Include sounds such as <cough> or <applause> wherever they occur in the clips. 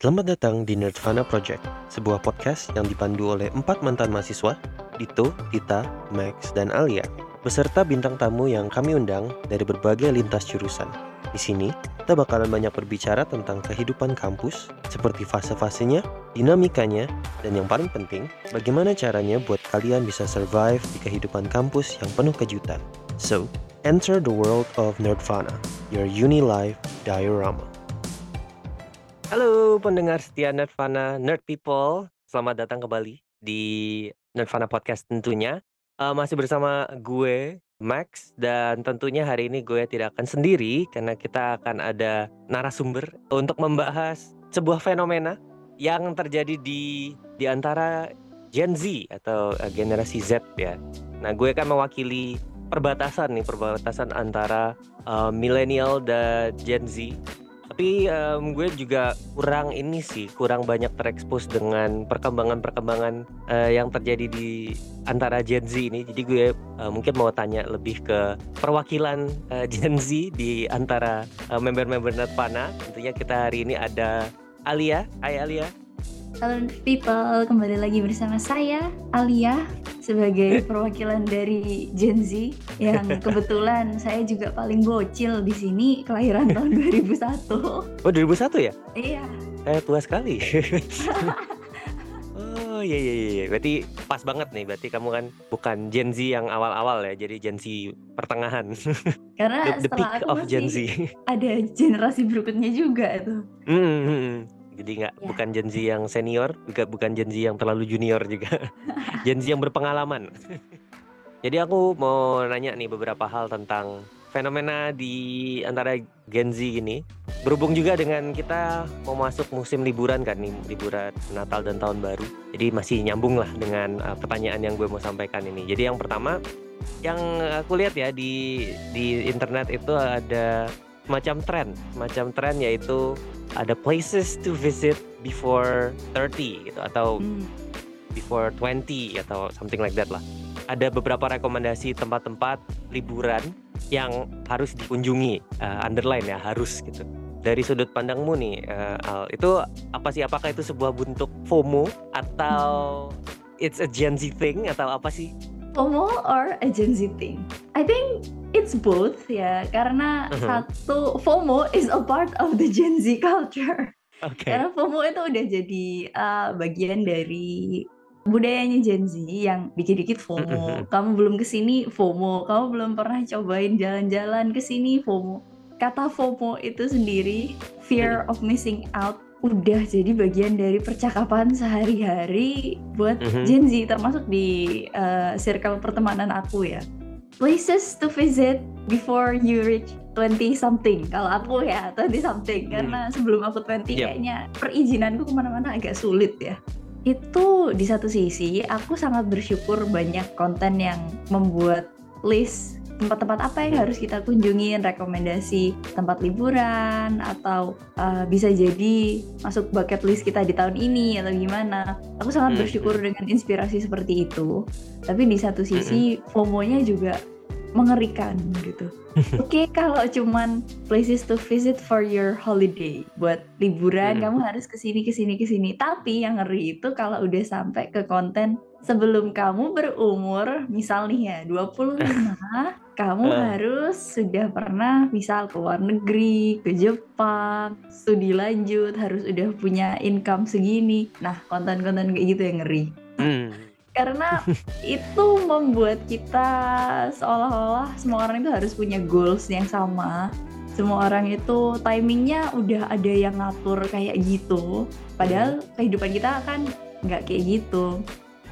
Selamat datang di Nerdvana Project, sebuah podcast yang dipandu oleh empat mantan mahasiswa, Dito, Tita, Max, dan Alia, beserta bintang tamu yang kami undang dari berbagai lintas jurusan. Di sini, kita bakalan banyak berbicara tentang kehidupan kampus, seperti fase-fasenya, dinamikanya, dan yang paling penting, bagaimana caranya buat kalian bisa survive di kehidupan kampus yang penuh kejutan. So, enter the world of Nerdvana, your uni life diorama. Halo pendengar setia Nerdvana, Nerd People. Selamat datang kembali di Nerdvana Podcast tentunya. Uh, masih bersama gue, Max, dan tentunya hari ini gue tidak akan sendiri karena kita akan ada narasumber untuk membahas sebuah fenomena yang terjadi di di antara Gen Z atau uh, generasi Z ya. Nah, gue akan mewakili perbatasan nih, perbatasan antara uh, milenial dan Gen Z tapi um, gue juga kurang ini sih kurang banyak terekspos dengan perkembangan-perkembangan uh, yang terjadi di antara Gen Z ini. Jadi gue uh, mungkin mau tanya lebih ke perwakilan uh, <laughs> Gen Z di antara uh, member-member Netpana tentunya kita hari ini ada Alia. Hai Alia Halo people, kembali lagi bersama saya Alia sebagai <laughs> perwakilan dari Gen Z yang <laughs> kebetulan saya juga paling bocil di sini kelahiran tahun <laughs> 2001. Oh 2001 ya? Iya. Eh tua sekali. oh iya, iya iya iya. Berarti pas banget nih. Berarti kamu kan bukan Gen Z yang awal-awal ya. Jadi Gen Z pertengahan. Karena the, the peak aku of Gen Z. Ada generasi berikutnya juga tuh. Mm -hmm. Jadi nggak ya. bukan Gen Z yang senior, juga bukan Gen Z yang terlalu junior juga. <laughs> Gen Z yang berpengalaman. Jadi aku mau nanya nih beberapa hal tentang fenomena di antara Gen Z ini. Berhubung juga dengan kita mau masuk musim liburan kan nih, liburan Natal dan Tahun Baru. Jadi masih nyambung lah dengan uh, pertanyaan yang gue mau sampaikan ini. Jadi yang pertama, yang aku lihat ya di di internet itu ada macam tren, macam tren yaitu ada places to visit before 30 gitu atau hmm. before 20 atau something like that lah. Ada beberapa rekomendasi tempat-tempat liburan yang harus dikunjungi, uh, underline ya harus gitu. Dari sudut pandangmu nih, uh, Al, itu apa sih? Apakah itu sebuah bentuk FOMO atau it's a Gen Z thing atau apa sih? FOMO or a Gen Z thing? I think It's both ya, karena uh-huh. satu FOMO is a part of the Gen Z culture. Okay. Karena FOMO itu udah jadi uh, bagian dari budayanya Gen Z yang dikit-dikit FOMO. Uh-huh. Kamu belum ke sini FOMO, kamu belum pernah cobain jalan-jalan ke sini FOMO. Kata FOMO itu sendiri, fear of missing out, udah jadi bagian dari percakapan sehari-hari buat uh-huh. Gen Z, termasuk di uh, circle pertemanan aku ya places to visit before you reach 20 something kalau aku ya 20 something hmm. karena sebelum aku 20 yep. kayaknya perizinanku ke mana-mana agak sulit ya itu di satu sisi aku sangat bersyukur banyak konten yang membuat list tempat-tempat apa yang harus kita kunjungin, rekomendasi tempat liburan atau uh, bisa jadi masuk bucket list kita di tahun ini atau gimana. Aku sangat hmm, bersyukur hmm. dengan inspirasi seperti itu. Tapi di satu sisi hmm, FOMO-nya juga mengerikan gitu. <laughs> Oke, okay, kalau cuman places to visit for your holiday, buat liburan hmm. kamu harus ke sini ke sini ke sini. Tapi yang ngeri itu kalau udah sampai ke konten sebelum kamu berumur, misal nih ya 25, kamu uh. harus sudah pernah misal ke luar negeri, ke Jepang, studi lanjut, harus udah punya income segini. Nah, konten-konten kayak gitu yang ngeri. Hmm karena <laughs> itu membuat kita seolah-olah semua orang itu harus punya goals yang sama semua orang itu timingnya udah ada yang ngatur kayak gitu padahal kehidupan kita kan nggak kayak gitu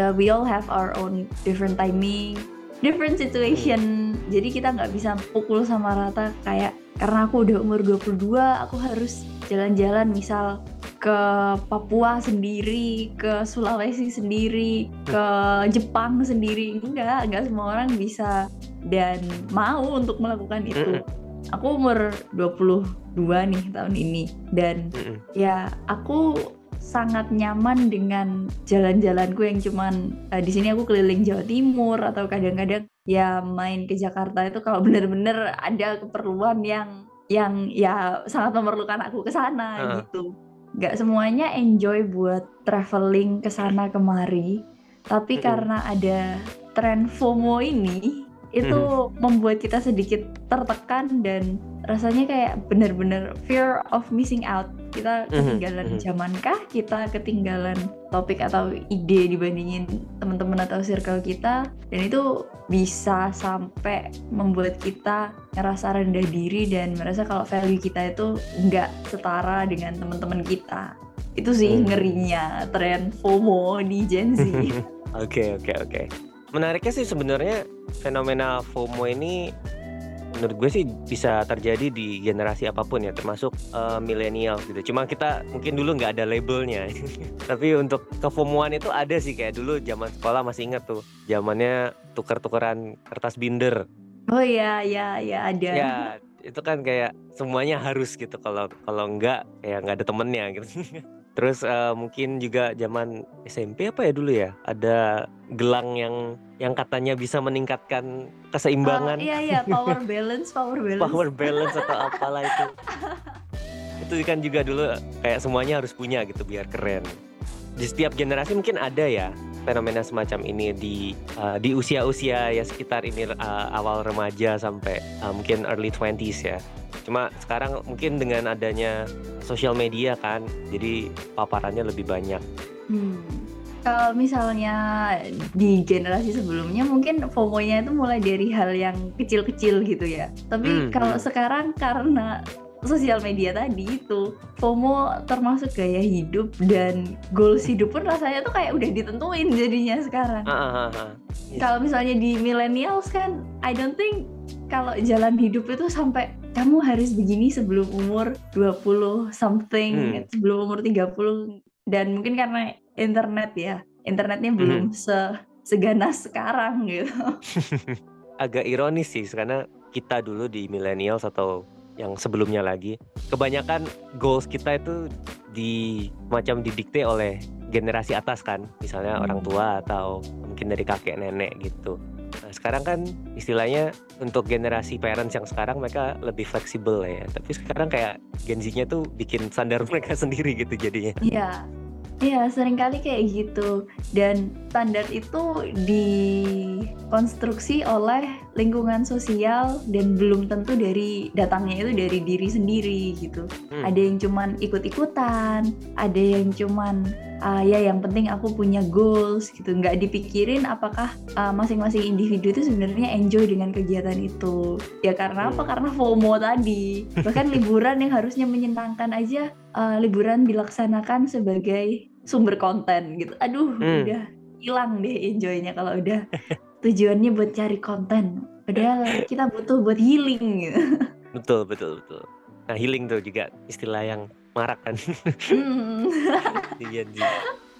uh, we all have our own different timing different situation. Jadi kita nggak bisa pukul sama rata kayak karena aku udah umur 22 aku harus jalan-jalan misal ke Papua sendiri, ke Sulawesi sendiri, ke Jepang sendiri. Enggak, enggak semua orang bisa dan mau untuk melakukan itu. Aku umur 22 nih tahun ini. Dan ya aku sangat nyaman dengan jalan-jalanku yang cuman uh, di sini aku keliling Jawa Timur atau kadang-kadang ya main ke Jakarta itu kalau <laughs> bener-bener ada keperluan yang yang ya sangat memerlukan aku ke sana uh. gitu nggak semuanya enjoy buat traveling ke sana kemari. Tapi Mhm. karena ada tren FOMO ini, itu Mhm. membuat kita sedikit tertekan dan rasanya kayak bener-bener fear of missing out. Kita Mhm, ketinggalan mhm. zamankah? Kita ketinggalan topik atau ide dibandingin teman-teman atau circle kita dan itu bisa sampai membuat kita ngerasa rendah diri dan merasa kalau value kita itu nggak setara dengan teman-teman kita. Itu sih Hmm. ngerinya tren FOMO di Gen Z. <laughs> Oke oke oke. Menariknya sih sebenarnya fenomena FOMO ini menurut gue sih bisa terjadi di generasi apa pun ya termasuk eh, milenial gitu. Cuma kita mungkin dulu nggak ada labelnya. <laughs> Tapi untuk kefomoan itu ada sih kayak dulu zaman sekolah masih ingat tuh. Zamannya tuker-tukeran kertas binder. Oh iya, ya, ya ada. Ya itu kan kayak semuanya harus gitu kalau kalau enggak kayak nggak ada temennya gitu. <laughs> Terus eh, mungkin juga zaman SMP apa ya dulu ya ada gelang yang yang katanya bisa meningkatkan keseimbangan iya iya, power balance, power balance. power balance atau <laughs> apalah itu. itu kan juga dulu kayak semuanya harus punya gitu biar keren. Di setiap generasi mungkin ada ya fenomena semacam ini di uh, di usia-usia ya sekitar ini uh, awal remaja sampai uh, mungkin early 20s ya. Cuma sekarang mungkin dengan adanya sosial media kan, jadi paparannya lebih banyak. Hmm. Kalau misalnya di generasi sebelumnya mungkin FOMO-nya itu mulai dari hal yang kecil-kecil gitu ya. Tapi Hmm, kalau hmm. sekarang karena sosial media tadi itu FOMO termasuk gaya hidup dan goals hidup pun rasanya tuh kayak udah ditentuin jadinya sekarang. Ah, ah, ah, ah. Kalau misalnya di millennials kan I don't think kalau jalan hidup itu sampai kamu harus begini sebelum umur 20 something, Hmm. sebelum umur 30 dan mungkin karena internet ya. Internetnya belum se seganas sekarang gitu. <laughs> agak ironis sih karena kita dulu di millennials atau yang sebelumnya lagi kebanyakan goals kita itu di macam didikte oleh generasi atas kan misalnya Hmm. orang tua atau mungkin dari kakek nenek gitu nah sekarang kan istilahnya untuk generasi parents yang sekarang mereka lebih fleksibel ya tapi sekarang kayak Gen Z-nya tuh bikin standar <laughs> mereka sendiri gitu jadinya Iya. Iya, sering kali kayak gitu. Dan standar itu dikonstruksi oleh lingkungan sosial dan belum tentu dari datangnya itu dari diri sendiri gitu. Hmm. Ada yang cuman ikut-ikutan, ada yang cuman ah, ya yang penting aku punya goals gitu. Nggak dipikirin apakah ah, masing-masing individu itu sebenarnya enjoy dengan kegiatan itu. Ya karena apa? Hmm. Karena FOMO tadi. Bahkan liburan yang harusnya menyenangkan aja eh, liburan dilaksanakan sebagai sumber konten gitu. Aduh, Hmm. udah hilang deh enjoynya kalau udah tujuannya buat cari konten. Padahal kita butuh buat healing gitu. betul betul betul nah healing tuh juga istilah yang marak kan Hmm. Gen Z.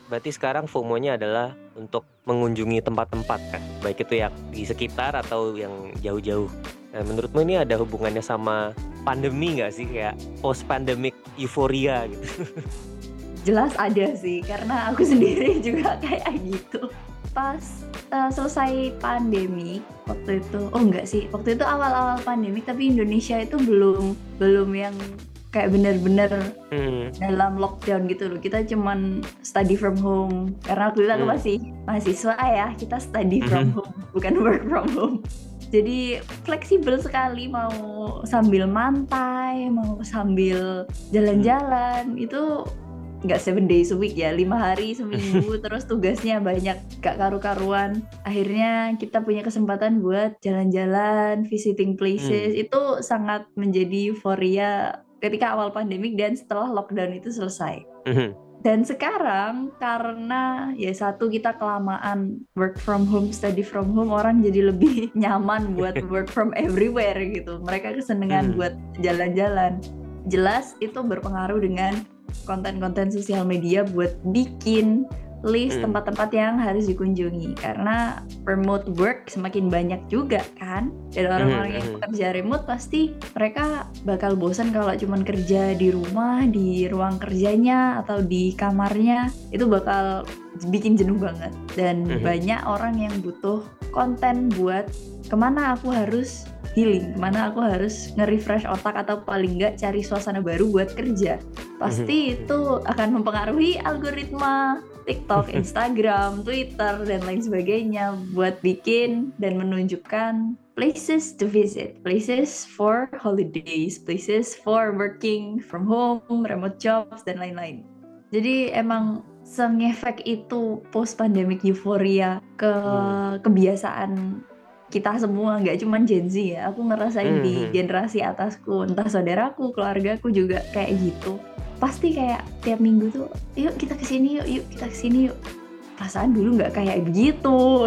Berarti sekarang FOMO-nya adalah untuk mengunjungi tempat-tempat kan, baik itu yang di sekitar atau yang jauh-jauh. Nah, menurutmu ini ada hubungannya sama pandemi nggak sih kayak post pandemic euforia gitu? Jelas ada sih, karena aku sendiri juga kayak gitu. Pas uh, selesai pandemi waktu itu, oh enggak sih, waktu itu awal-awal pandemi tapi Indonesia itu belum belum yang kayak bener-bener Hmm, dalam lockdown gitu loh. Kita cuman study from home karena waktu itu aku Hmm. masih mahasiswa ya, kita study from home bukan <laughs> work from home. Jadi fleksibel sekali mau sambil mantai, mau sambil jalan-jalan itu nggak seven days a week ya lima hari seminggu <laughs> terus tugasnya banyak gak karu-karuan akhirnya kita punya kesempatan buat jalan-jalan visiting places itu sangat menjadi euforia ketika awal pandemik dan setelah lockdown itu selesai mhm, dan sekarang karena ya satu kita kelamaan work from home, study from home, orang jadi lebih <laughs> nyaman buat <laughs> work from everywhere gitu. Mereka kesenangan Hmm. buat jalan-jalan. Jelas itu berpengaruh dengan konten-konten sosial media buat bikin list Hmm. tempat-tempat yang harus dikunjungi karena remote work semakin banyak juga kan dan orang-orang yang mhm. bekerja remote pasti mereka bakal bosan kalau cuman kerja di rumah di ruang kerjanya atau di kamarnya itu bakal bikin jenuh banget dan Mhm. banyak orang yang butuh konten buat ke mana aku harus healing, ke mana aku harus nge-refresh otak atau paling nggak cari suasana baru buat kerja. Pasti itu akan mempengaruhi algoritma TikTok, Instagram, Twitter, dan lain sebagainya buat bikin dan menunjukkan places to visit, places for holidays, places for working from home, remote jobs, dan lain-lain. Jadi emang sengefek itu post pandemic euforia ke Hmm. kebiasaan kita semua, nggak cuma Gen Z ya. Aku ngerasain di Mhm. generasi atasku, entah saudaraku, keluargaku juga kayak gitu. Pasti kayak tiap minggu tuh, yuk kita ke sini yuk, yuk kita ke sini yuk. Perasaan dulu nggak kayak begitu. <laughs>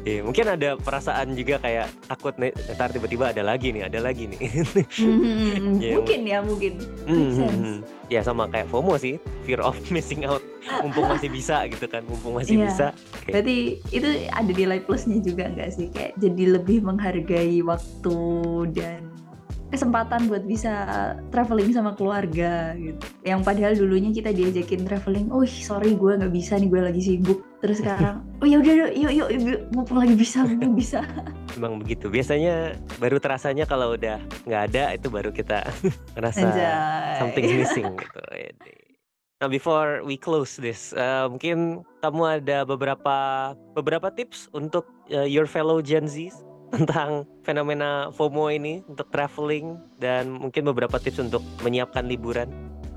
Iya, mungkin ada perasaan juga kayak takut nih, ntar tiba-tiba ada lagi nih, ada lagi nih. <laughs> Hmm, Iya, mungkin ya mungkin. Mhm. Ya sama kayak FOMO sih, fear of <laughs> missing out. Mumpung masih bisa gitu kan, mumpung masih Iya. bisa. Oke. Berarti itu ada nilai plusnya juga nggak sih? Kayak jadi lebih menghargai waktu dan kesempatan buat bisa traveling sama keluarga gitu. Yang padahal dulunya kita diajakin traveling, oh sorry gue nggak bisa nih gue lagi sibuk. Terus sekarang, <laughs> oh ya udah yuk yuk yuk mumpung lagi bisa mumpung bisa. <laughs> Emang begitu. Biasanya baru terasanya kalau udah nggak ada itu baru kita <laughs> ngerasa Anjay. something's missing gitu. Nah, before we close this, eh, mungkin kamu ada beberapa beberapa tips untuk eh, your fellow Gen Z <laughs> tentang fenomena FOMO ini untuk traveling dan mungkin beberapa tips untuk menyiapkan liburan.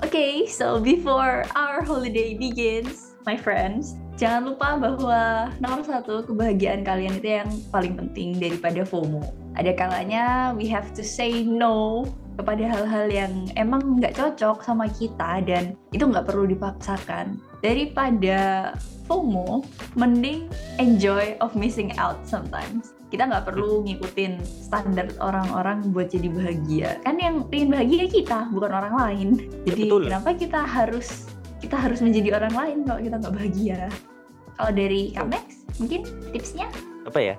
Okay, so before our holiday begins, my friends, jangan lupa bahwa nomor satu kebahagiaan kalian itu yang paling penting daripada FOMO. Ada kalanya we have to say no kepada hal-hal yang emang nggak cocok sama kita dan itu nggak perlu dipaksakan. Daripada FOMO, mending enjoy of missing out sometimes. Kita nggak perlu ngikutin standar orang-orang buat jadi bahagia. Kan yang pengen bahagia kita, bukan orang lain. Jadi betul. kenapa kita harus kita harus menjadi orang lain kalau kita nggak bahagia? Kalau dari Kamex, mungkin tipsnya? Apa ya?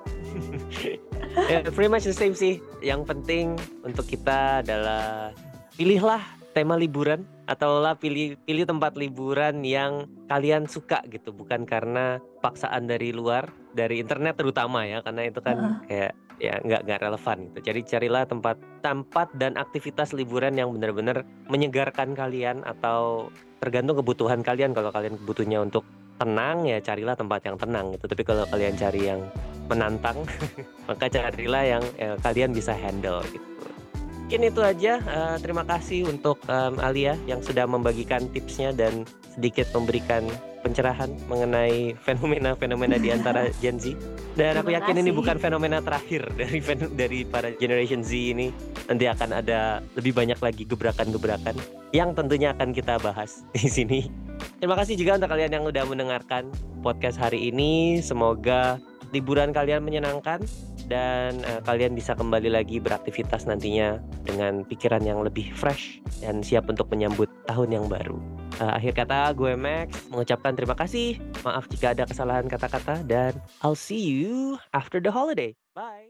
ya, <laughs> pretty much the same sih. Yang penting untuk kita adalah pilihlah tema liburan atau lah pilih pilih tempat liburan yang kalian suka gitu, bukan karena paksaan dari luar, dari internet terutama ya, karena itu kan kayak ya nggak nggak relevan gitu. Jadi carilah tempat tempat dan aktivitas liburan yang benar-benar menyegarkan kalian atau tergantung kebutuhan kalian. Kalau kalian butuhnya untuk tenang ya carilah tempat yang tenang gitu. Tapi kalau kalian cari yang menantang, <laughs> maka carilah yang eh, kalian bisa handle gitu. Mungkin itu aja. Eh, terima kasih untuk em, Alia yang sudah membagikan tipsnya dan sedikit memberikan pencerahan mengenai fenomena-fenomena di antara <laughs> Gen Z. Dan aku yakin ini bukan fenomena terakhir dari dari para generation Z ini. Nanti akan ada lebih banyak lagi gebrakan-gebrakan yang tentunya akan kita bahas <laughs> di sini. Terima kasih juga untuk kalian yang udah mendengarkan podcast hari ini. Semoga liburan kalian menyenangkan dan eh, kalian bisa kembali lagi beraktivitas nantinya dengan pikiran yang lebih fresh dan siap untuk menyambut tahun yang baru. Eh, akhir kata gue Max mengucapkan terima kasih. Maaf jika ada kesalahan kata-kata dan I'll see you after the holiday. Bye.